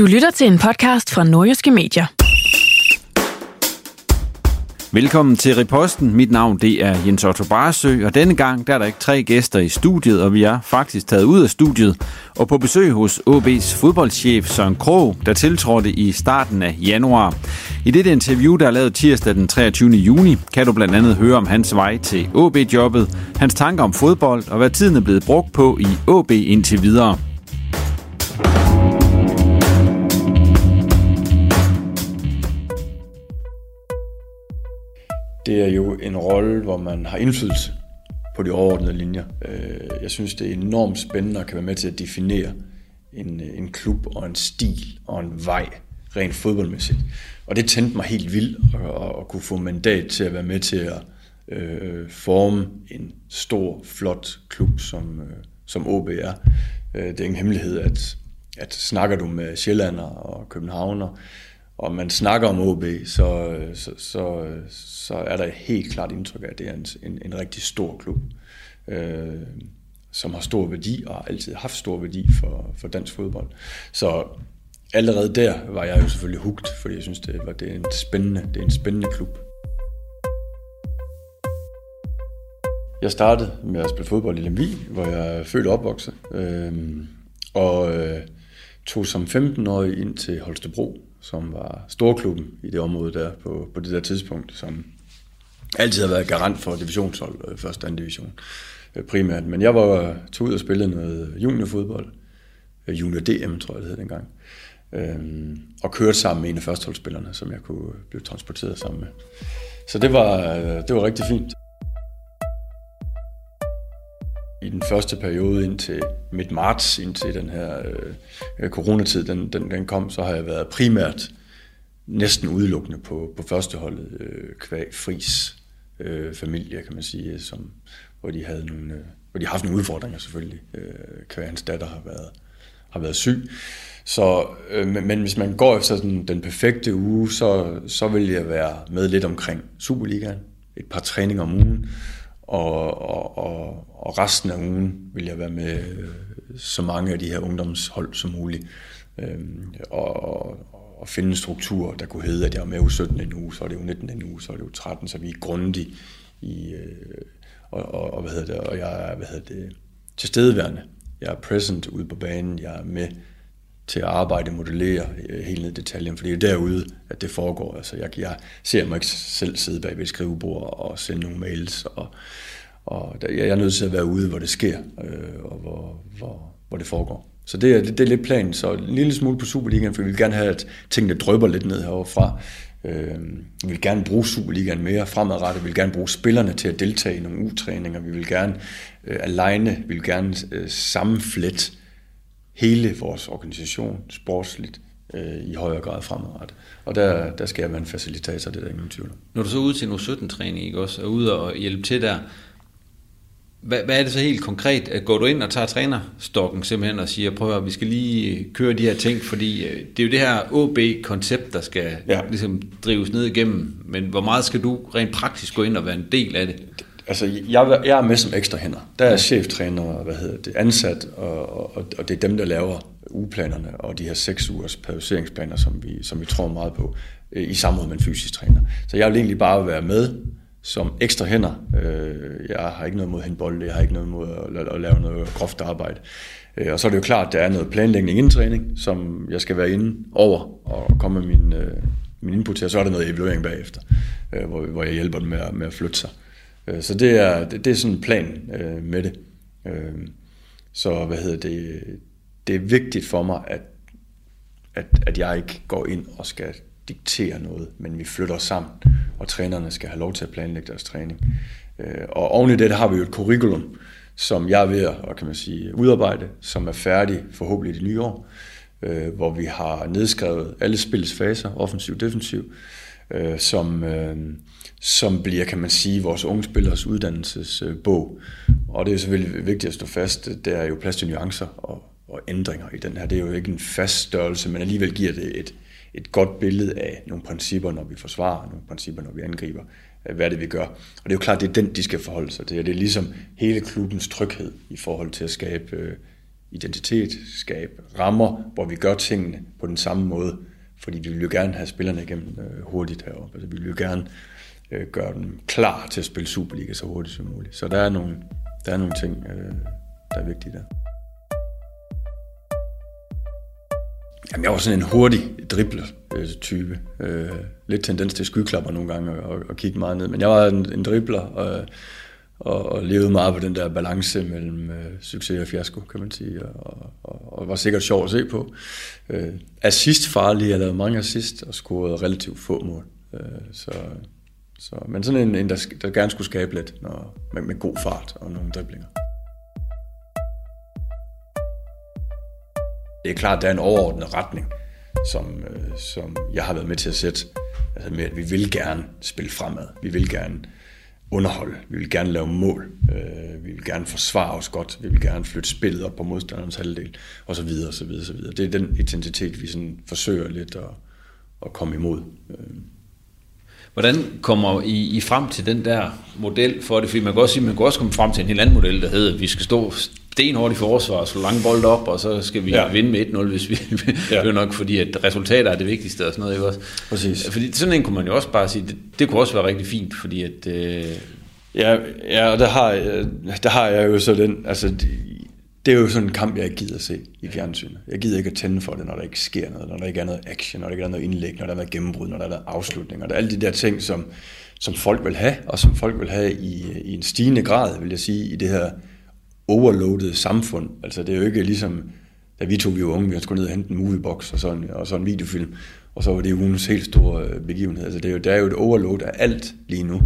Du lytter til en podcast fra Nordjyske Medier. Velkommen til Reposten. Mit navn det er Jens Otto Barsø, og denne gang der er der ikke tre gæster i studiet, og vi er faktisk taget ud af studiet og på besøg hos OB's fodboldchef Søren Krog, der tiltrådte i starten af januar. I dette interview, der er lavet tirsdag den 23. juni, kan du blandt andet høre om hans vej til OB-jobbet, hans tanker om fodbold og hvad tiden er blevet brugt på i OB indtil videre. Det er jo en rolle, hvor man har indflydelse på de overordnede linjer. Øh, jeg synes, det er enormt spændende at kan være med til at definere en, øh, en klub og en stil og en vej rent fodboldmæssigt. Og det tændte mig helt vildt at, at kunne få mandat til at være med til at øh, forme en stor, flot klub, som, øh, som OB er. Øh, det er ingen hemmelighed, at, at snakker du med Sjællander og Københavner, og man snakker om OB, så, så, så, så er der helt klart indtryk af, at det er en, en, en rigtig stor klub, øh, som har stor værdi og har altid haft stor værdi for, for dansk fodbold. Så allerede der var jeg jo selvfølgelig hugt, fordi jeg synes, det, var, det, er en spændende, det er en spændende klub. Jeg startede med at spille fodbold i Lemvi, hvor jeg er født og opvokset, øh, og øh, tog som 15-årig ind til Holstebro, som var storklubben i det område der på, på det der tidspunkt, som altid har været garant for divisionshold, øh, første anden division øh, primært. Men jeg var øh, tog ud og spillede noget juniorfodbold, øh, junior DM tror jeg det hed dengang, øhm, og kørte sammen med en af førsteholdsspillerne, som jeg kunne blive transporteret sammen med. Så det var, det var rigtig fint. I den første periode indtil midt marts, indtil den her øh, øh, coronatid, den, den, den kom, så har jeg været primært næsten udelukkende på, på førsteholdet, øh, kvæg Fris øh, familie, kan man sige, som, hvor de havde nogle, øh, hvor de har haft nogle udfordringer selvfølgelig. Øh, kvæg hans datter har været, har været syg. Så, øh, men, men hvis man går efter sådan, den perfekte uge, så, så vil jeg være med lidt omkring Superligaen, et par træninger om ugen, og, og, og, og resten af ugen vil jeg være med øh, så mange af de her ungdomshold som muligt. Øhm, og, og finde en struktur, der kunne hedde, at jeg er med u 17 en uge, så er det u 19 en uge, så er det u 13, så vi er grundige i, øh, og, og, og, hvad hedder det, og jeg er hvad hedder det, tilstedeværende. Jeg er present ude på banen, jeg er med til at arbejde, modellere øh, helt ned i detaljen, fordi det er derude, at det foregår. Altså, jeg, jeg ser mig ikke selv sidde bag ved et skrivebord og sende nogle mails, og, og der, jeg er nødt til at være ude, hvor det sker, øh, og hvor, hvor, hvor det foregår. Så det er, det, det er lidt planen. Så en lille smule på Superligaen, for vi vil gerne have, at tingene drøber lidt ned heroverfra. Øh, vi vil gerne bruge Superligaen mere fremadrettet. Vi vil gerne bruge spillerne til at deltage i nogle utræninger. Vi vil gerne øh, alene, vi vil gerne øh, sammenflette hele vores organisation sportsligt øh, i højere grad fremadrettet. Og der, der skal jeg være en facilitator, det er der ingen tvivl Når du så ud til en U17-træning, ikke også, og ud og hjælpe til der, hvad, hvad er det så helt konkret? Går du ind og tager trænerstokken simpelthen og siger, prøv at vi skal lige køre de her ting, fordi øh, det er jo det her OB-koncept, der skal ja. ligesom drives ned igennem, men hvor meget skal du rent praktisk gå ind og være en del af det? Altså, jeg, jeg er med som ekstra hænder. Der er cheftræner, hvad hedder det, ansat, og, og, og det er dem, der laver ugeplanerne og de her seks ugers periodiseringsplaner, som vi, som vi tror meget på, øh, i samråd med en fysisk træner. Så jeg vil egentlig bare være med som ekstra hænder. Jeg har ikke noget mod hende jeg har ikke noget mod at lave noget groft arbejde. Øh, og så er det jo klart, at der er noget planlægning inden træning, som jeg skal være inde over og komme med min, øh, min input til, og så er der noget evaluering bagefter, hvor, hvor jeg hjælper dem med at, med at flytte sig. Øh, så det er, det, er sådan en plan øh, med det. Øh, så hvad hedder det, det er vigtigt for mig, at, at, at jeg ikke går ind og skal diktere noget, men vi flytter sammen, og trænerne skal have lov til at planlægge deres træning. Øh, og oven i det har vi jo et curriculum, som jeg er ved at kan man sige, udarbejde, som er færdig forhåbentlig i det nye år, øh, hvor vi har nedskrevet alle spillets faser, offensiv og defensiv, øh, som, som bliver, kan man sige, vores unge spillers uddannelsesbog. Og det er selvfølgelig vigtigt at stå fast, der er jo plads til nuancer og og ændringer i den her. Det er jo ikke en fast størrelse, men alligevel giver det et, et godt billede af nogle principper, når vi forsvarer, nogle principper, når vi angriber, øh, hvad det vi gør. Og det er jo klart, det er den, de skal forholde sig til. Det er ligesom hele klubbens tryghed i forhold til at skabe øh, identitet, skabe rammer, hvor vi gør tingene på den samme måde. Fordi vi vil jo gerne have spillerne igennem øh, hurtigt heroppe. Altså, vi vil jo gerne øh, gøre dem klar til at spille Superliga så hurtigt som muligt. Så der er nogle, der er nogle ting, øh, der er vigtige der. Jamen, jeg var sådan en hurtig dribler-type. Øh, lidt tendens til skyklapper nogle gange og, og kigge meget ned. Men jeg var en, en dribler og, og, og levede meget på den der balance mellem øh, succes og fiasko, kan man sige. Og, og, og var sikkert sjov at se på. Øh, assist farlig, jeg lavede mange assist og scorede relativt få mål. Øh, så, så, men sådan en, en der, der gerne skulle skabe lidt når, med, med god fart og nogle driblinger. Det er klart, at der er en overordnet retning, som, øh, som jeg har været med til at sætte. Altså med, at vi vil gerne spille fremad. Vi vil gerne underholde. Vi vil gerne lave mål. Øh, vi vil gerne forsvare os godt. Vi vil gerne flytte spillet op på modstanderens halvdel. Og så videre, og så videre, og så videre. Det er den intensitet, vi sådan forsøger lidt at, at komme imod. Øh. Hvordan kommer I, I frem til den der model for det? Fordi man kan også sige, man kan også komme frem til en helt anden model, der hedder, at vi skal stå stenhårdt i forsvar, så lange bold op, og så skal vi ja. vinde med 1-0, hvis vi ja. det nok fordi, at resultater er det vigtigste og sådan noget, ikke også? Præcis. Fordi sådan en kunne man jo også bare sige, det, det kunne også være rigtig fint, fordi at... Øh... Ja, ja, og der har, der har jeg jo så den, altså det er jo sådan en kamp, jeg ikke gider at se i fjernsynet. Jeg gider ikke at tænde for det, når der ikke sker noget, når der ikke er noget action, når der ikke er noget indlæg, når der er noget gennembrud, når der er noget afslutning, og der er alle de der ting, som, som folk vil have, og som folk vil have i, i en stigende grad, vil jeg sige, i det her overloadede samfund. Altså det er jo ikke ligesom, da vi to vi var unge, vi skulle ned og hente en moviebox og sådan, og så en videofilm, og så var det ugens helt store øh, begivenhed. Altså det er jo, der er jo et overload af alt lige nu,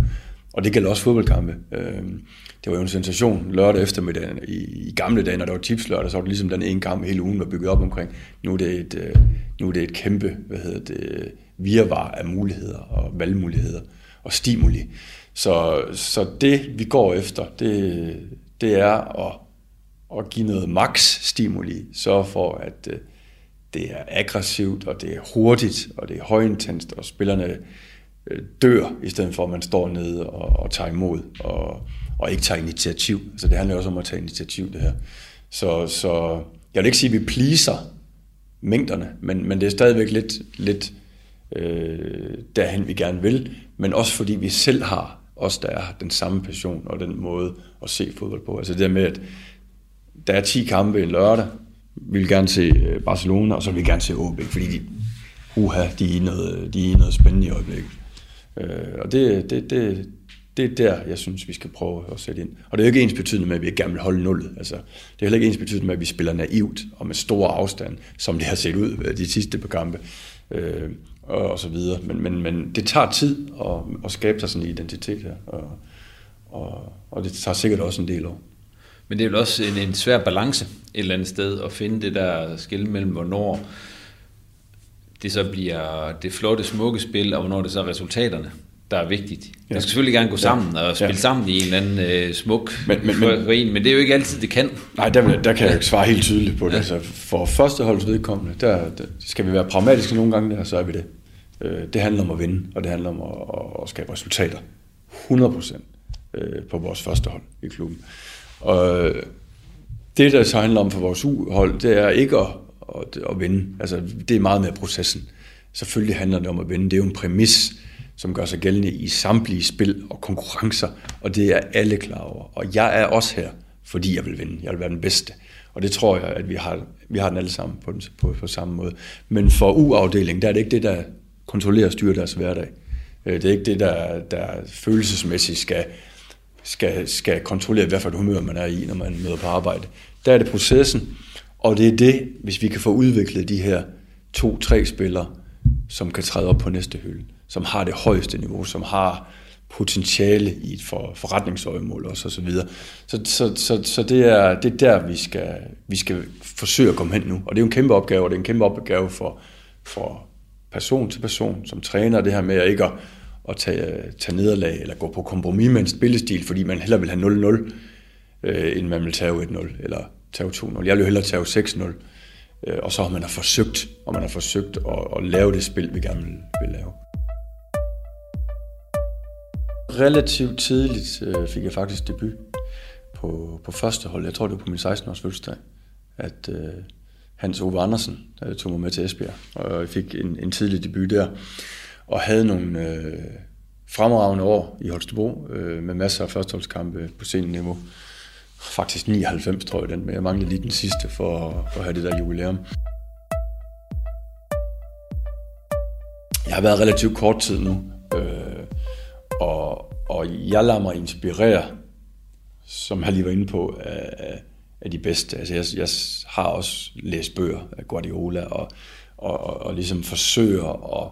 og det gælder også fodboldkampe. Øhm, det var jo en sensation lørdag eftermiddag. I, i gamle dage, når der var tips lørdag, så var det ligesom den ene kamp hele ugen der bygget op omkring. Nu er det et, øh, nu er det et kæmpe hvad hedder det, virvar af muligheder og valgmuligheder og stimuli. Så, så det, vi går efter, det, det er at, at give noget max stimuli, sørge for, at øh, det er aggressivt, og det er hurtigt, og det er højintenst, og spillerne Øh, dør, i stedet for at man står nede og, og tager imod, og, og ikke tager initiativ. Altså det handler også om at tage initiativ, det her. Så, så jeg vil ikke sige, at vi pleaser mængderne, men, men det er stadigvæk lidt, lidt øh, derhen, vi gerne vil, men også fordi vi selv har os, der er den samme passion og den måde at se fodbold på. Altså det der med, at der er 10 kampe en lørdag, vi vil gerne se øh, Barcelona, og så vil vi gerne se OB, fordi de, uha, de er noget, de er noget spændende i øjeblikket. Øh, og det, det, det, det er der, jeg synes, vi skal prøve at sætte ind. Og det er jo ikke ens betydende med, at vi ikke gerne vil holde nullet. Altså, det er heller ikke ens betydende med, at vi spiller naivt og med stor afstand, som det har set ud øh, de sidste par kampe. Øh, og, og så videre. Men, men, men det tager tid at, at skabe sig sådan en identitet her, og, og, og det tager sikkert også en del år. Men det er vel også en, en svær balance et eller andet sted, at finde det der skille mellem, hvornår det så bliver det flotte, smukke spil, og hvornår det så er resultaterne, der er vigtigt. Ja. Det skal selvfølgelig gerne gå sammen og spille ja. sammen i en eller anden øh, smuk men, men, men, men det er jo ikke altid, det kan. Nej, der, der kan jeg ikke svare helt tydeligt på det. Ja. Altså, for førsteholds vedkommende, der, der skal vi være pragmatiske nogle gange, der, så er vi det. Øh, det handler om at vinde, og det handler om at, at skabe resultater. 100% øh, på vores første hold i klubben. Og det, der så handler om for vores hold, det er ikke at, at, at vinde. Altså, det er meget mere processen. Selvfølgelig handler det om at vinde. Det er jo en præmis, som gør sig gældende i samtlige spil og konkurrencer, og det er alle klar over. Og jeg er også her, fordi jeg vil vinde. Jeg vil være den bedste. Og det tror jeg, at vi har, vi har den alle sammen på, den, på, på samme måde. Men for uafdelingen, der er det ikke det, der kontrollerer og styrer deres hverdag. Øh, det er ikke det, der, der følelsesmæssigt skal, skal, skal kontrollere, hvad for et humør man er i, når man møder på arbejde. Der er det processen, og det er det, hvis vi kan få udviklet de her to-tre spillere, som kan træde op på næste hylde, som har det højeste niveau, som har potentiale i et for, forretningsøjemål og så videre. Så, så, så, så det, er, det er der, vi skal, vi skal forsøge at komme hen nu. Og det er jo en kæmpe opgave, og det er en kæmpe opgave for, for person til person, som træner det her med at ikke at, at tage, tage nederlag eller gå på kompromis med en spillestil, fordi man hellere vil have 0-0, øh, end man vil tage 1-0 eller tage 2-0. Jeg vil jo hellere tage 6-0. Øh, og så har man har forsøgt, og man har forsøgt at, at lave det spil, vi gerne vil, vil lave. Relativt tidligt øh, fik jeg faktisk debut på, på første hold. Jeg tror, det var på min 16-års fødselsdag, at øh, Hans Ove Andersen der tog mig med til Esbjerg, og jeg fik en, en tidlig debut der, og havde nogle øh, fremragende år i Holstebro, øh, med masser af førsteholdskampe på seniorniveau. niveau faktisk 99, tror jeg, den, men jeg manglede lige den sidste for, for at have det der jubilæum. Jeg har været relativt kort tid nu, øh, og, og jeg lader mig inspirere, som jeg lige var inde på, af, af de bedste. Altså jeg, jeg har også læst bøger af Guardiola, og, og, og, og ligesom forsøger at,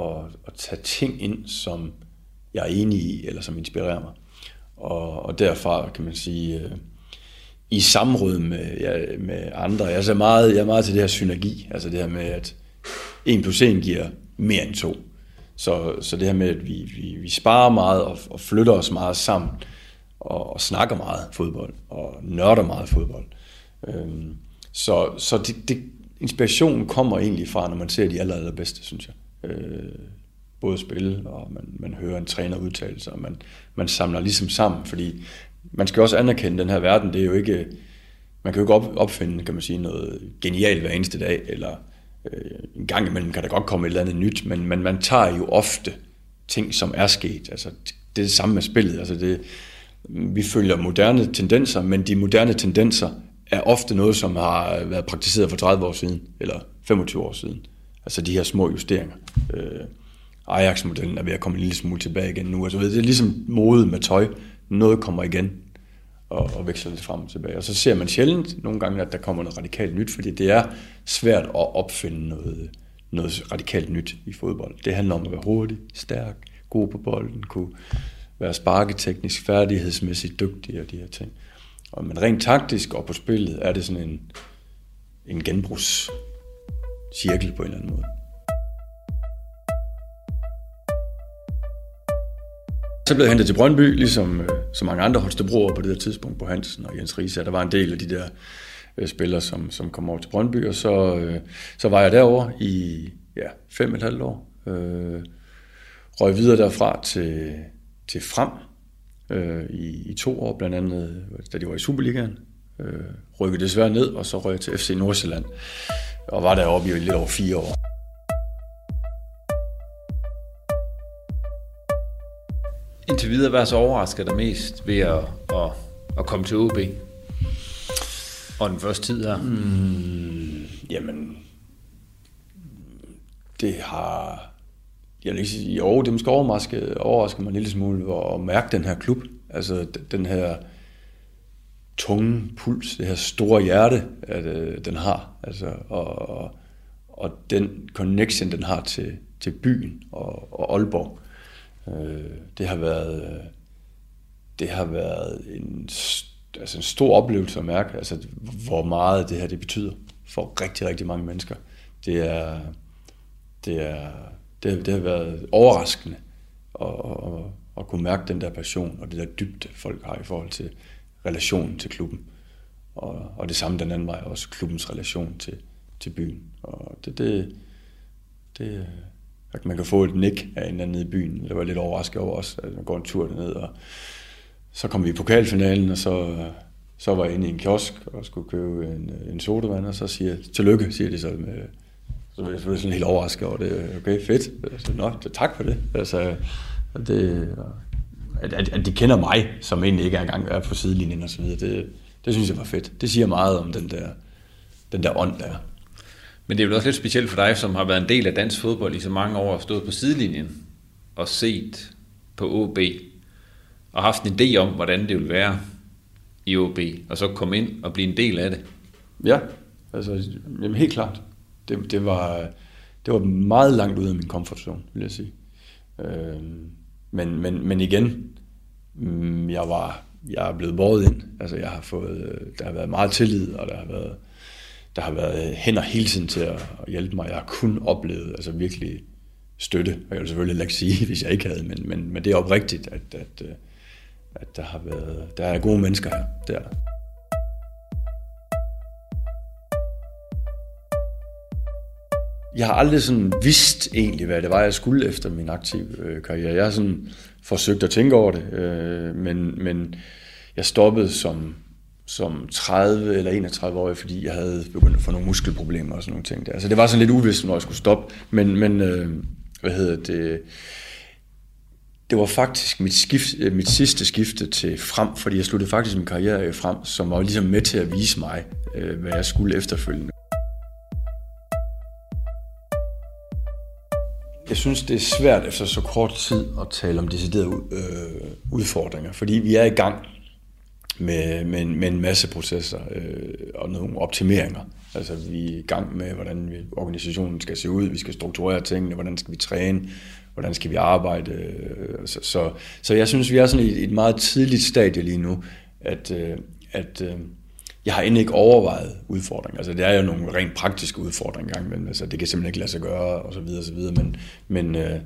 at, at tage ting ind, som jeg er enig i, eller som inspirerer mig. Og, og derfra kan man sige, øh, i samråd med, ja, med andre, jeg er, meget, jeg er meget til det her synergi, altså det her med, at 1 plus 1 giver mere end 2. Så, så det her med, at vi, vi, vi sparer meget og, og flytter os meget sammen, og, og snakker meget fodbold, og nørder meget fodbold. Øhm, så så det, det, inspirationen kommer egentlig fra, når man ser de aller, allerbedste, synes jeg. Øh, både spille, og man, man hører en træner udtale sig, og man, man samler ligesom sammen, fordi man skal også anerkende den her verden, det er jo ikke, man kan jo ikke op, opfinde, kan man sige, noget genialt hver eneste dag, eller øh, en gang imellem kan der godt komme et eller andet nyt, men, men man tager jo ofte ting, som er sket, altså det er det samme med spillet, altså det, vi følger moderne tendenser, men de moderne tendenser er ofte noget, som har været praktiseret for 30 år siden, eller 25 år siden. Altså de her små justeringer. Øh, Ajax-modellen er ved at komme en lille smule tilbage igen nu. Altså, det er ligesom mode med tøj. Noget kommer igen og, og veksler lidt frem og tilbage. Og så ser man sjældent nogle gange, at der kommer noget radikalt nyt, fordi det er svært at opfinde noget, noget radikalt nyt i fodbold. Det handler om at være hurtig, stærk, god på bolden, kunne være sparketeknisk, færdighedsmæssigt dygtig og de her ting. Og, men rent taktisk og på spillet er det sådan en, en genbrugscirkel på en eller anden måde. Så blev jeg hentet til Brøndby, ligesom øh, så mange andre Holstebroer på det der tidspunkt på Hansen og Jens Riese. Der var en del af de der øh, spillere, som, som kom over til Brøndby, og så, øh, så var jeg derover i ja, fem og et halvt år. Øh, røg videre derfra til, til Frem øh, i, i to år, blandt andet da de var i Superligaen. Øh, rykkede desværre ned, og så røg jeg til FC Nordsjælland, og var deroppe i lidt over fire år. Indtil videre, hvad så overrasker dig mest ved at, at, at komme til OB? Og den første tid her? Mm, jamen, det har... Jeg vil ikke sige, jo, det måske overraske, overrasker mig en lille smule at mærke den her klub. Altså den her tunge puls, det her store hjerte, at, øh, den har. Altså, og, og, og den connection, den har til, til byen og, og Aalborg. Øh, Øh, det har været, øh, det har været en, altså en stor oplevelse at mærke, altså hvor meget det her det betyder for rigtig, rigtig mange mennesker. Det er, det er, det, det har været overraskende, at, at, at kunne mærke den der passion og det der dybde, folk har i forhold til relationen til klubben. Og, og det samme den anden vej, også klubbens relation til, til byen. Og det, det, det, at man kan få et nik af en anden i byen. Det var lidt overrasket over os, at man går en tur ned og så kom vi i pokalfinalen, og så, så var jeg inde i en kiosk og skulle købe en, en sodavand, og så siger jeg, tillykke, siger de så med, så var jeg sådan helt overrasket over det. Okay, fedt. Så, Nå, tak for det. Altså, det at, at, at de kender mig, som egentlig ikke er engang er på sidelinjen og så videre, det, det synes jeg var fedt. Det siger meget om den der, den der ånd der. Men det er vel også lidt specielt for dig, som har været en del af dansk fodbold i så mange år, og stået på sidelinjen og set på OB, og haft en idé om, hvordan det ville være i OB, og så komme ind og blive en del af det. Ja, altså jamen helt klart. Det, det, var, det var meget langt ud af min komfortzone, vil jeg sige. Øh, men, men, men igen, mm, jeg var jeg er blevet båret ind. Altså jeg har fået, øh, der har været meget tillid, og der har været, der har været hænder hele tiden til at, hjælpe mig. Jeg har kun oplevet altså virkelig støtte, og jeg vil selvfølgelig ikke sige, hvis jeg ikke havde, men, men, men det er oprigtigt, at, at, øh, at der har været, der er gode mennesker her. Der. Jeg har aldrig sådan vidst egentlig, hvad det var, jeg skulle efter min aktive øh, karriere. Jeg har sådan forsøgt at tænke over det, øh, men, men jeg stoppede som, som 30 eller 31 år, fordi jeg havde begyndt at få nogle muskelproblemer og sådan nogle ting. Der. Så det var sådan lidt uvist, når jeg skulle stoppe, men, men øh, hvad hedder det, det var faktisk mit, skift, øh, mit sidste skifte til frem, fordi jeg sluttede faktisk min karriere i frem, som var ligesom med til at vise mig, øh, hvad jeg skulle efterfølgende. Jeg synes, det er svært efter så kort tid at tale om deciderede øh, udfordringer, fordi vi er i gang med, med, en, med en masse processer øh, og nogle optimeringer. Altså vi er i gang med, hvordan vi, organisationen skal se ud, vi skal strukturere tingene, hvordan skal vi træne, hvordan skal vi arbejde. Øh, så, så, så jeg synes, vi er sådan i et meget tidligt stadie lige nu, at, øh, at øh, jeg har endnu ikke overvejet udfordringer. Altså, det er jo nogle rent praktiske udfordringer gang men altså, det kan simpelthen ikke lade sig gøre, og så videre, og så videre. Men, men, øh,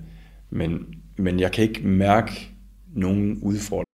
men, men jeg kan ikke mærke nogen udfordringer.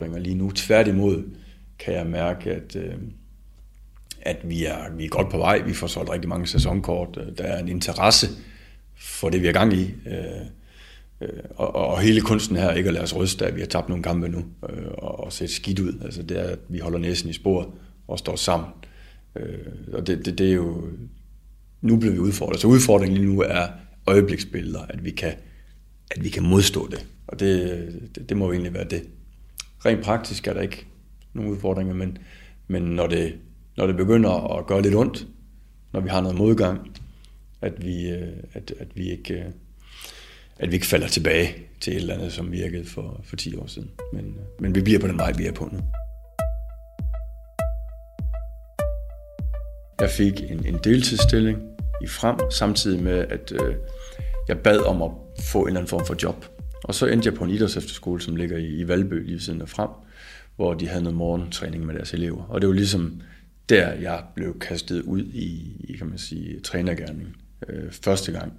Lige nu tværtimod kan jeg mærke, at... Øh at vi er, vi er godt på vej. Vi får solgt rigtig mange sæsonkort. Øh, der er en interesse for det, vi er gang i. Øh, øh, og, og hele kunsten her ikke at lade os ryste, at vi har tabt nogle kampe nu øh, og, og set skidt ud. Altså det er, at vi holder næsen i sporet og står sammen. Øh, og det, det, det er jo... Nu bliver vi udfordret. Så udfordringen lige nu er øjebliksbilleder, at vi kan, at vi kan modstå det. Og det, det, det må jo egentlig være det. Rent praktisk er der ikke nogen udfordringer, men, men når det når det begynder at gøre lidt ondt, når vi har noget modgang, at vi, øh, at, at vi ikke øh, at vi ikke falder tilbage til et eller andet, som virkede for, for 10 år siden. Men, øh, men vi bliver på den vej, vi er på nu. Jeg fik en, en deltidsstilling i frem, samtidig med, at øh, jeg bad om at få en eller anden form for job. Og så endte jeg på en idrætsefterskole, som ligger i, i Valby lige siden af frem, hvor de havde noget morgentræning med deres elever. Og det var ligesom der, jeg blev kastet ud i, kan man sige, trænergærningen øh, første gang.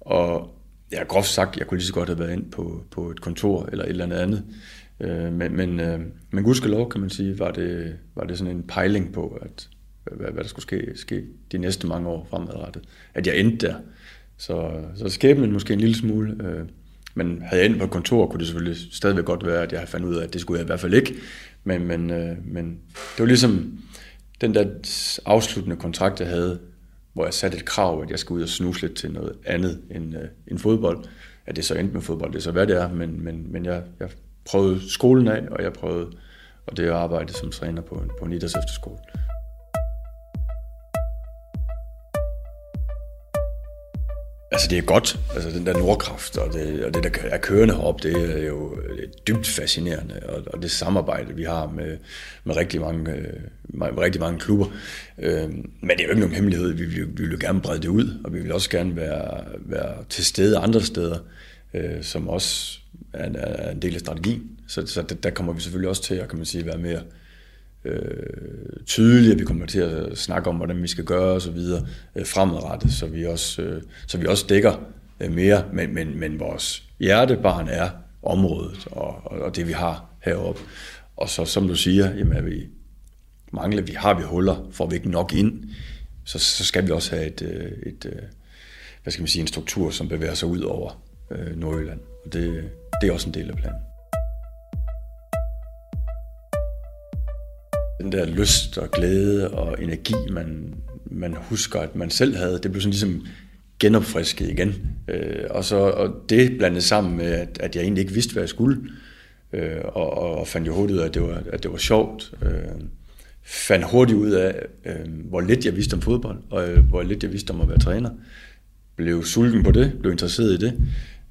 Og jeg har groft sagt, jeg kunne lige så godt have været ind på, på et kontor eller et eller andet andet. Øh, men, men, øh, men gudskelov, kan man sige, var det, var det sådan en pejling på, at, hvad, hvad der skulle ske, ske de næste mange år fremadrettet. At jeg endte der. Så, så skæbnen måske en lille smule. Øh, men havde jeg endt på et kontor, kunne det selvfølgelig stadigvæk godt være, at jeg havde fandt ud af, at det skulle jeg i hvert fald ikke. Men, men, øh, men det var ligesom, den der afsluttende kontrakt, jeg havde, hvor jeg satte et krav, at jeg skulle ud og snuse lidt til noget andet end, øh, end fodbold, at det så endte med fodbold, det er så hvad det er, men, men, men jeg, jeg prøvede skolen af, og jeg prøvede og det er arbejde som træner på en, på en idræts Altså det er godt, altså den der nordkraft og det, og det der er kørende heroppe, det er jo dybt fascinerende, og, og det samarbejde, vi har med, med, rigtig, mange, med, med rigtig mange klubber. Øh, men det er jo ikke nogen hemmelighed, vi vil, vi vil jo gerne brede det ud, og vi vil også gerne være, være til stede andre steder, øh, som også er, er en del af strategien. Så, så der kommer vi selvfølgelig også til at kan man sige, være mere øh, tydelige, at vi kommer til at snakke om, hvordan vi skal gøre og så videre øh, fremadrettet, så vi også, øh, så vi også dækker øh, mere, men, men, men vores hjertebarn er området og, og, og det vi har heroppe. Og så som du siger, jamen er vi mangler vi, har vi huller, får vi ikke nok ind, så, så skal vi også have et, øh, et, øh, hvad skal man sige, en struktur, som bevæger sig ud over øh, Nordjylland. Og det, det er også en del af planen. Den der lyst og glæde og energi, man, man husker, at man selv havde, det blev sådan ligesom genopfrisket igen. Øh, og, så, og det blandet sammen med, at, at jeg egentlig ikke vidste, hvad jeg skulle. Øh, og, og fandt jo hurtigt ud af, at det var, at det var sjovt. Øh, fandt hurtigt ud af, øh, hvor lidt jeg vidste om fodbold, og øh, hvor lidt jeg vidste om at være træner. Blev sulten på det, blev interesseret i det,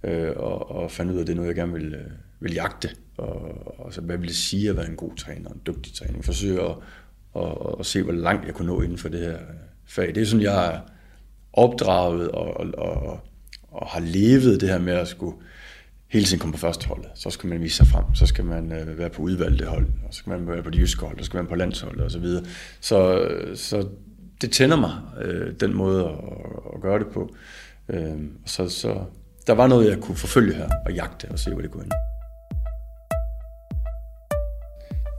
øh, og, og fandt ud af, at det er noget, jeg gerne vil, ville vil jagte. Og, og så, hvad vil det sige at være en god træner, en dygtig træner? Forsøge at, at, at se, hvor langt jeg kunne nå inden for det her fag. Det er sådan, jeg er opdraget og, og, og, og har levet det her med at skulle hele tiden komme på første hold. Så skal man vise sig frem, så skal man øh, være på udvalgte hold, og så skal man være på de jyske hold, så skal man på landshold og så videre. Så, så det tænder mig, øh, den måde at, at gøre det på. Øh, så, så der var noget, jeg kunne forfølge her og jagte og se, hvor det kunne ende.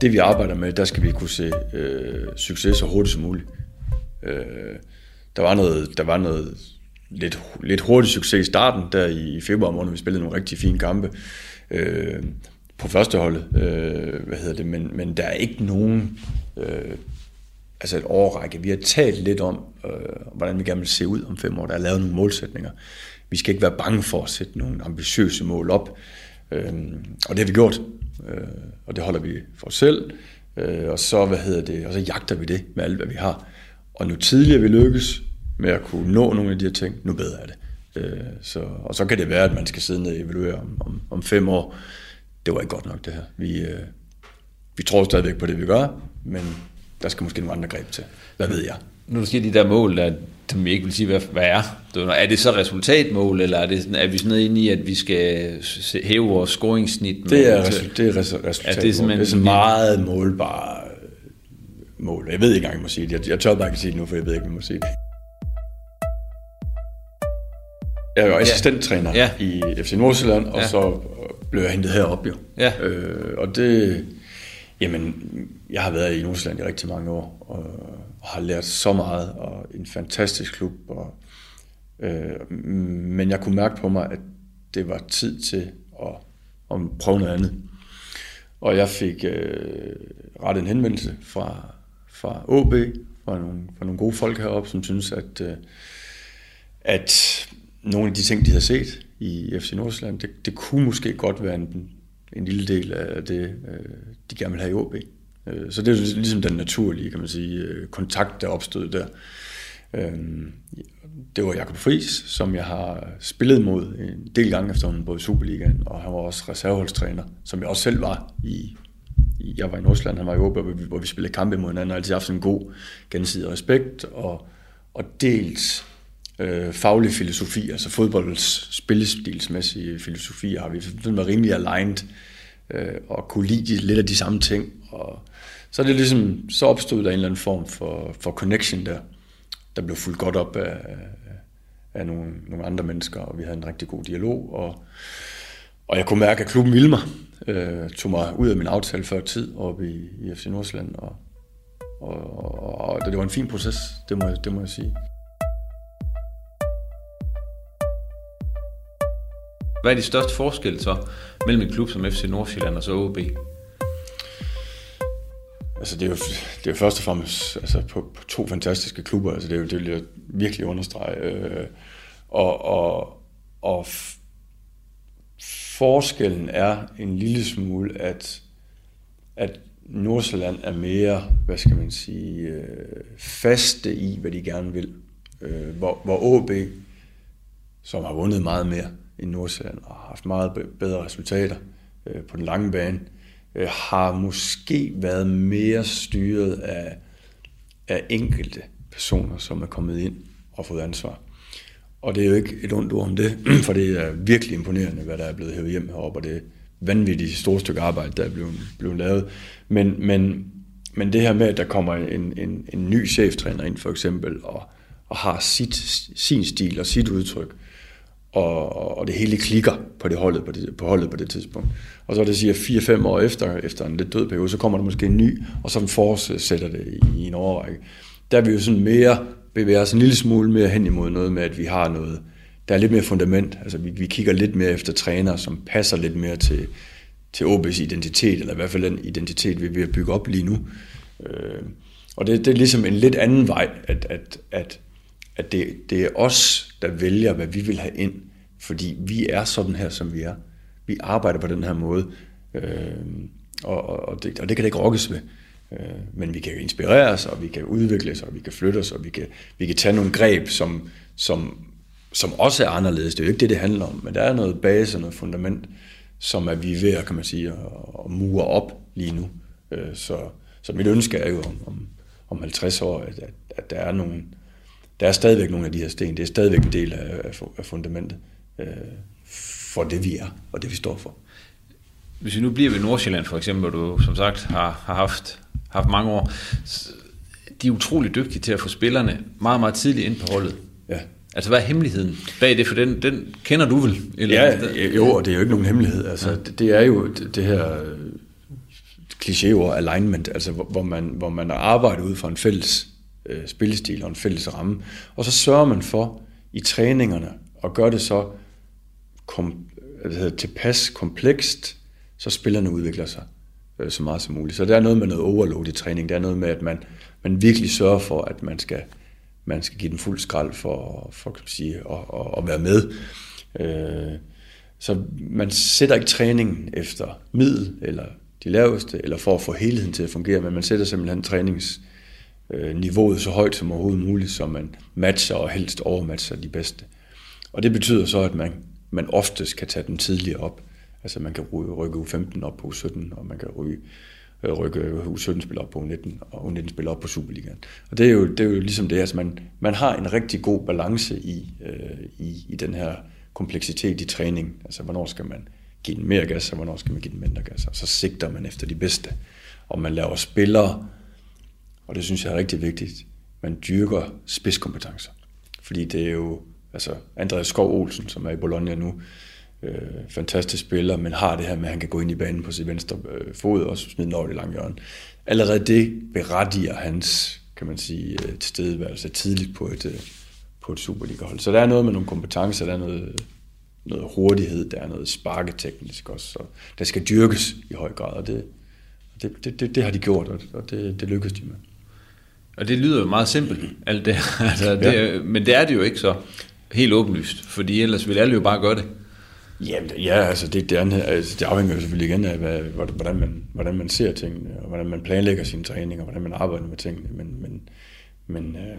Det vi arbejder med, der skal vi kunne se øh, succes så hurtigt som muligt. Øh, der var noget, der var noget lidt, lidt hurtig succes i starten, der i februar måned, vi spillede nogle rigtig fine kampe øh, på første holdet, øh, hvad hedder det, men, men der er ikke nogen, øh, altså et årrække. Vi har talt lidt om, øh, hvordan vi gerne vil se ud om fem år. Der er lavet nogle målsætninger. Vi skal ikke være bange for at sætte nogle ambitiøse mål op, øh, og det har vi gjort, øh, og det holder vi for os selv, øh, og så, hvad hedder det, og så jagter vi det med alt, hvad vi har. Og nu tidligere vi lykkes, med at kunne nå nogle af de her ting, nu bedre er det. Øh, så, og så kan det være, at man skal sidde ned og evaluere om, om, om fem år. Det var ikke godt nok det her. Vi, øh, vi tror stadigvæk på det, vi gør, men der skal måske nogle andre greb til. Hvad ved jeg? Nu du siger de der mål, der, som vi ikke vil sige, hvad, hvad er. Er det så resultatmål, eller er, det, er vi sådan inde i, at vi skal hæve vores scoringssnit? Det er, resu- det er resultatmål. Er det, det er sådan meget målbare mål. Jeg ved ikke engang, jeg må sige det. Jeg, jeg tør bare ikke sige det nu, for jeg ved ikke, om jeg må sige det. Jeg er jo assistenttræner ja. i FC Nordsjælland, og ja. så blev jeg hentet herop jo. Ja. Øh, og det, jamen, jeg har været i Nordsjælland i rigtig mange år, og, og har lært så meget, og en fantastisk klub. Og, øh, men jeg kunne mærke på mig, at det var tid til at, at prøve noget andet. Og jeg fik øh, rettet en henvendelse fra, fra OB, fra nogle, fra nogle gode folk heroppe, som synes, at, øh, at nogle af de ting, de har set i FC Nordsjælland, det, det kunne måske godt være en, en lille del af det, øh, de gerne vil have i OB. Øh, så det er ligesom den naturlige, kan man sige, øh, kontakt, der opstod der. Øhm, det var Jakob Friis, som jeg har spillet mod en del gange efter både i Superligaen, og han var også reserveholdstræner, som jeg også selv var i jeg var i Nordsjælland, han var i Åbe, hvor vi spillede kampe mod hinanden, og altid haft en god gensidig respekt, og, og dels øh, faglig filosofi, altså fodboldens spillestilsmæssige filosofi, har vi været rimelig aligned øh, og kunne lide lidt af de samme ting. Så er det ligesom, så opstod der en eller anden form for, for connection der, der blev fuldt godt op af, af nogle, nogle andre mennesker, og vi havde en rigtig god dialog, og, og jeg kunne mærke, at klubben ville mig, øh, tog mig ud af min aftale før tid oppe i, i FC Nordsjælland, og, og, og, og det var en fin proces, det må, det må jeg sige. Hvad er de største forskelle så mellem en klub som FC Nordsjælland og så OB? Altså det er jo, det er jo først og fremmest altså på, på to fantastiske klubber, altså det, er jo, det vil jeg virkelig understrege. Øh, og, og, og forskellen er en lille smule, at, at Nordsjælland er mere, hvad skal man sige, øh, faste i, hvad de gerne vil. Øh, hvor, hvor OB som har vundet meget mere end Nordsjælland og har haft meget bedre resultater øh, på den lange bane, øh, Øh, har måske været mere styret af, af enkelte personer, som er kommet ind og fået ansvar. Og det er jo ikke et ondt ord om det, for det er virkelig imponerende, hvad der er blevet hævet hjem heroppe, og det er vanvittigt store stykke arbejde, der er blevet, blevet lavet. Men, men, men det her med, at der kommer en, en, en ny cheftræner ind for eksempel, og, og har sit, sin stil og sit udtryk, og, og det hele klikker på, det holdet, på, det, på holdet på det tidspunkt. Og så det siger 4-5 år efter, efter en lidt død periode, så kommer der måske en ny, og så fortsætter det i, i en overrække. Der er vi jo sådan mere bevæger os en lille smule mere hen imod noget med, at vi har noget, der er lidt mere fundament. Altså vi, vi kigger lidt mere efter trænere, som passer lidt mere til, til OB's identitet, eller i hvert fald den identitet, vi er ved at bygge op lige nu. Øh, og det, det er ligesom en lidt anden vej, at, at, at, at det, det er os, der vælger, hvad vi vil have ind, fordi vi er sådan her, som vi er. Vi arbejder på den her måde, øh, og, og, det, og det kan det ikke rokkes ved. Øh, men vi kan inspirere os, og vi kan udvikle os, og vi kan flytte os, og vi kan, vi kan tage nogle greb, som, som, som også er anderledes. Det er jo ikke det, det handler om, men der er noget base og noget fundament, som er vi er ved kan man sige, at, at mure op lige nu. Øh, så, så mit ønske er jo om, om, om 50 år, at, at, at der er nogle, der er stadigvæk nogle af de her sten. Det er stadigvæk en del af, af fundamentet øh, for det, vi er, og det, vi står for. Hvis vi nu bliver ved Nordsjælland for eksempel, hvor du som sagt har, har haft haft mange år. De er utrolig dygtige til at få spillerne meget, meget tidligt ind på holdet. Ja. Altså, hvad er hemmeligheden bag det? For den, den kender du vel? Eller ja, jo, og det er jo ikke nogen hemmelighed. Altså, ja. det, det er jo det, det her øh, klichéord alignment, altså hvor, hvor, man, hvor man arbejder ud fra en fælles øh, spillestil og en fælles ramme. Og så sørger man for i træningerne at gøre det så kom, altså, tilpas komplekst, så spillerne udvikler sig øh, så meget som muligt. Så der er noget med noget overload i træning. Der er noget med, at man, man virkelig sørger for, at man skal, man skal give den fuld skrald for, for kan man sige, at, at, at være med. Øh, så man sætter ikke træningen efter middel, eller de laveste, eller for at få helheden til at fungere, men man sætter simpelthen Øh, niveauet så højt som overhovedet muligt, så man matcher og helst overmatcher de bedste. Og det betyder så, at man, man oftest kan tage den tidligere op. Altså man kan rykke U15 op på U17, og man kan øh, rykke, rykke U17-spil op på U19, og U19-spil op på Superligaen. Og det er jo, det er jo ligesom det, altså man, man har en rigtig god balance i, øh, i, i den her kompleksitet i træning. Altså hvornår skal man give den mere gas, og hvornår skal man give den mindre gas. Og så sigter man efter de bedste. Og man laver spillere, og det synes jeg er rigtig vigtigt, man dyrker spidskompetencer. Fordi det er jo, altså Andreas Skov Olsen, som er i Bologna nu, øh, fantastisk spiller, men har det her med, at han kan gå ind i banen på sit venstre øh, fod og smide den over det lange hjørne. Allerede det berettiger hans, kan man sige, øh, tilstedeværelse tidligt på et, øh, på et Superliga-hold. Så der er noget med nogle kompetencer, der er noget, noget hurtighed, der er noget sparketeknisk også, så der skal dyrkes i høj grad, og det, det, det, det, det har de gjort, og det, det lykkedes de med. Og det lyder jo meget simpelt, alt det. altså, det ja. Men det er det jo ikke så helt åbenlyst, fordi ellers vil alle jo bare gøre det. Jamen, ja, altså det, det, altså det afhænger jo selvfølgelig igen af, hvad, hvordan, man, hvordan man ser tingene, og hvordan man planlægger sine træninger, og hvordan man arbejder med tingene. Men, men, men øh,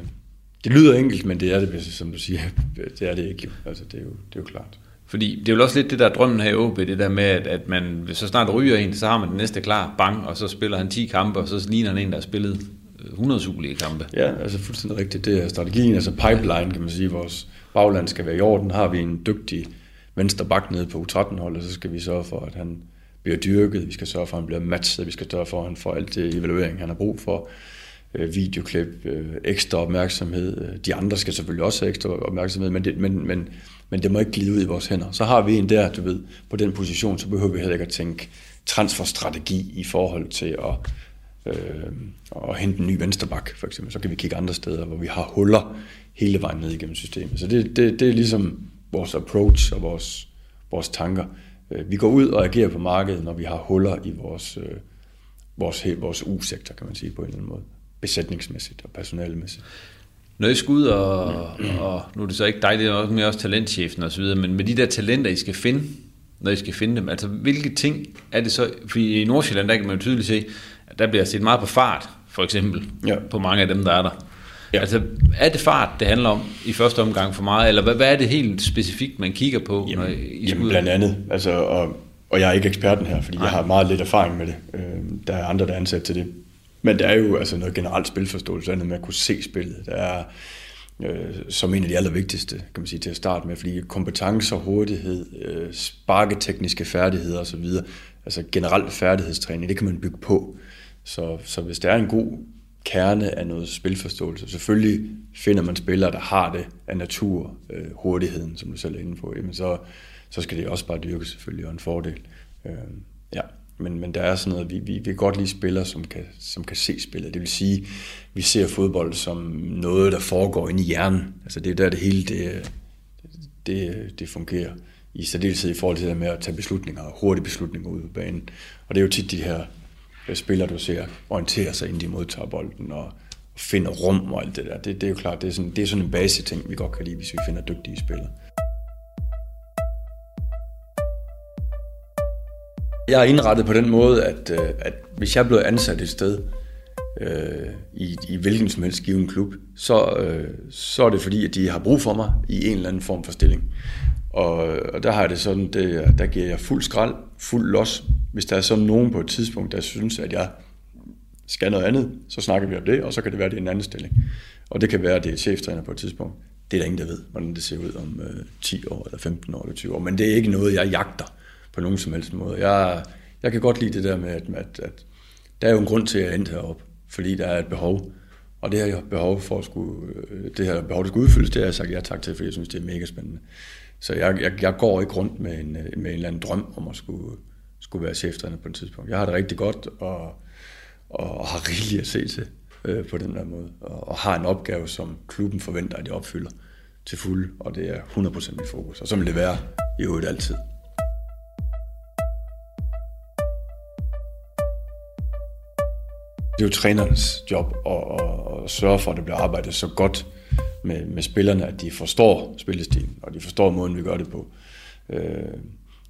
det lyder enkelt, men det er det, som du siger, det er det ikke. Altså, det, er jo, det er jo klart. Fordi det er jo også lidt det der drømmen her i OB, det der med, at, at man så snart ryger en, så har man den næste klar, bang, og så spiller han 10 kampe, og så ligner han en, der har spillet 100 Superliga-kampe. Ja, altså fuldstændig rigtigt. Det er strategien, altså pipeline, kan man sige. Vores bagland skal være i orden. Har vi en dygtig venstre bak nede på U13-holdet, så skal vi sørge for, at han bliver dyrket, vi skal sørge for, at han bliver matchet, vi skal sørge for, at han får alt det evaluering, han har brug for, øh, videoklip, øh, ekstra opmærksomhed. Øh, de andre skal selvfølgelig også have ekstra opmærksomhed, men det, men, men, men det må ikke glide ud i vores hænder. Så har vi en der, du ved, på den position, så behøver vi heller ikke at tænke transferstrategi i forhold til at, øh, og hente en ny vensterbak, for eksempel. Så kan vi kigge andre steder, hvor vi har huller hele vejen ned igennem systemet. Så det, det, det er ligesom vores approach og vores, vores tanker. Øh, vi går ud og agerer på markedet, når vi har huller i vores, øh, vores, vores U-sektor, kan man sige på en eller anden måde. Besætningsmæssigt og personalemæssigt. Når I skal ud, og, og nu er det så ikke dig, det er også mere også talentchefen osv., men med de der talenter, I skal finde, når I skal finde dem, altså hvilke ting er det så, fordi i Nordsjælland, der kan man jo tydeligt se, der bliver set meget på fart, for eksempel, ja. på mange af dem, der er der. Ja. Altså, er det fart, det handler om i første omgang for meget, eller hvad, hvad er det helt specifikt, man kigger på? Jamen, når I jamen blandt andet, altså, og, og jeg er ikke eksperten her, fordi Nej. jeg har meget lidt erfaring med det. Øh, der er andre, der er ansat til det. Men der er jo altså noget generelt spilforståelse, andet med at kunne se spillet. Der er øh, som en af de allervigtigste, kan man sige, til at starte med, fordi kompetencer, hurtighed, øh, sparketekniske færdigheder osv., altså generelt færdighedstræning, det kan man bygge på. Så, så hvis der er en god kerne af noget spilforståelse, selvfølgelig finder man spillere, der har det af natur, øh, hurtigheden, som du selv er inde på, jamen så, så skal det også bare dyrke selvfølgelig, og en fordel. Øh, ja. Men, men der er sådan noget, vi, vi, vi kan godt lide spillere, som kan, som kan se spillet. Det vil sige, vi ser fodbold som noget, der foregår inde i hjernen. Altså det er der, det hele det, det, det fungerer. I særdeleshed i forhold til det med at tage beslutninger, hurtige beslutninger ud på banen. Og det er jo tit de her Øh, spiller, spillere, du ser, orientere sig, inden de modtager bolden, og, finder rum og alt det der. Det, det er jo klart, det er sådan, det er sådan en base ting, vi godt kan lide, hvis vi finder dygtige spillere. Jeg er indrettet på den måde, at, øh, at hvis jeg blev ansat et sted, øh, i, i hvilken som helst given klub, så, øh, så er det fordi, at de har brug for mig i en eller anden form for stilling. Og, og der har jeg det sådan, det, der giver jeg fuld skrald, fuld los. Hvis der er sådan nogen på et tidspunkt, der synes, at jeg skal noget andet, så snakker vi om det, og så kan det være, at det er en anden stilling. Og det kan være, at det er cheftræner på et tidspunkt. Det er der ingen, der ved, hvordan det ser ud om øh, 10 år, eller 15 år, eller 20 år. Men det er ikke noget, jeg jagter på nogen som helst måde. Jeg, jeg kan godt lide det der med, at, at, at der er jo en grund til, at jeg endte heroppe, fordi der er et behov. Og det her behov for at skulle, øh, det her behov, der skal udfyldes, det har jeg sagt ja tak til, fordi jeg synes, det er mega spændende. Så jeg, jeg, jeg går ikke rundt med en, øh, med en eller anden drøm om at skulle, skulle være cheftræner på et tidspunkt. Jeg har det rigtig godt, og, og har rigeligt at se til øh, på den der måde. Og, og har en opgave, som klubben forventer, at jeg opfylder til fuld, og det er 100% mit fokus. Og så vil det være i øvrigt altid. Det er jo trænernes job at, at, at sørge for, at det bliver arbejdet så godt med, med spillerne, at de forstår spillestilen, og de forstår måden, vi gør det på. Øh,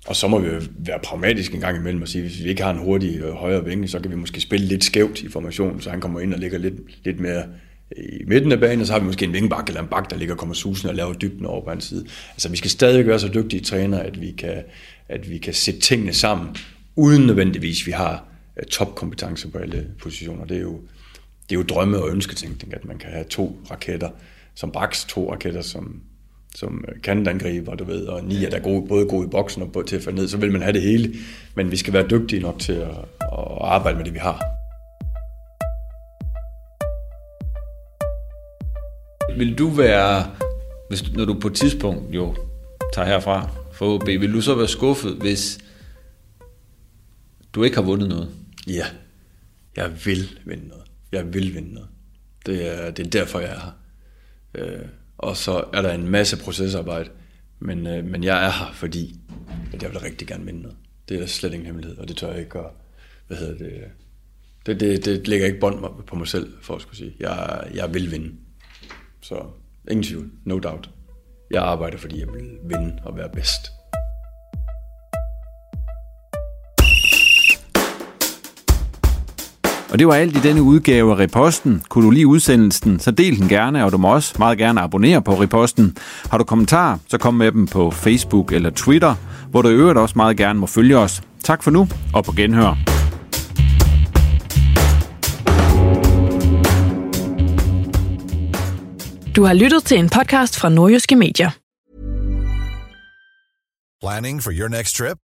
og så må vi jo være pragmatiske en gang imellem og sige, hvis vi ikke har en hurtig øh, højre vinge, så kan vi måske spille lidt skævt i formationen, så han kommer ind og ligger lidt, lidt mere i midten af banen, og så har vi måske en vingebak eller en bak, der ligger og kommer susen og laver dybden over på hans side. Altså vi skal stadig være så dygtige træner, at vi kan, at vi kan sætte tingene sammen, uden nødvendigvis vi har øh, topkompetence topkompetencer på alle positioner. Det er jo, det er jo drømme og ønsketænkning, at man kan have to raketter som baks, to raketter som, som kantangriber, du ved, og ni er der gode, både gode i boksen og til at falde ned, så vil man have det hele. Men vi skal være dygtige nok til at, at arbejde med det, vi har. Vil du være, hvis, når du på et tidspunkt jo tager herfra for OB, vil du så være skuffet, hvis du ikke har vundet noget? Ja, jeg vil vinde noget. Jeg vil vinde noget. Det er, det er derfor, jeg er her. Øh, og så er der en masse procesarbejde, men, øh, men jeg er her, fordi at jeg vil rigtig gerne vinde noget. Det er da slet ingen hemmelighed, og det tør jeg ikke at... Hvad hedder det? Det, det, det lægger ikke bånd på mig selv, for at skulle sige. Jeg, jeg vil vinde. Så ingen tvivl, no doubt. Jeg arbejder, fordi jeg vil vinde og være bedst. Og det var alt i denne udgave af Reposten. Kunne du lide udsendelsen, så del den gerne, og du må også meget gerne abonnere på Reposten. Har du kommentarer, så kom med dem på Facebook eller Twitter, hvor du i øvrigt også meget gerne må følge os. Tak for nu, og på genhør. Du har lyttet til en podcast fra Nordjyske Medier. Planning for your next trip?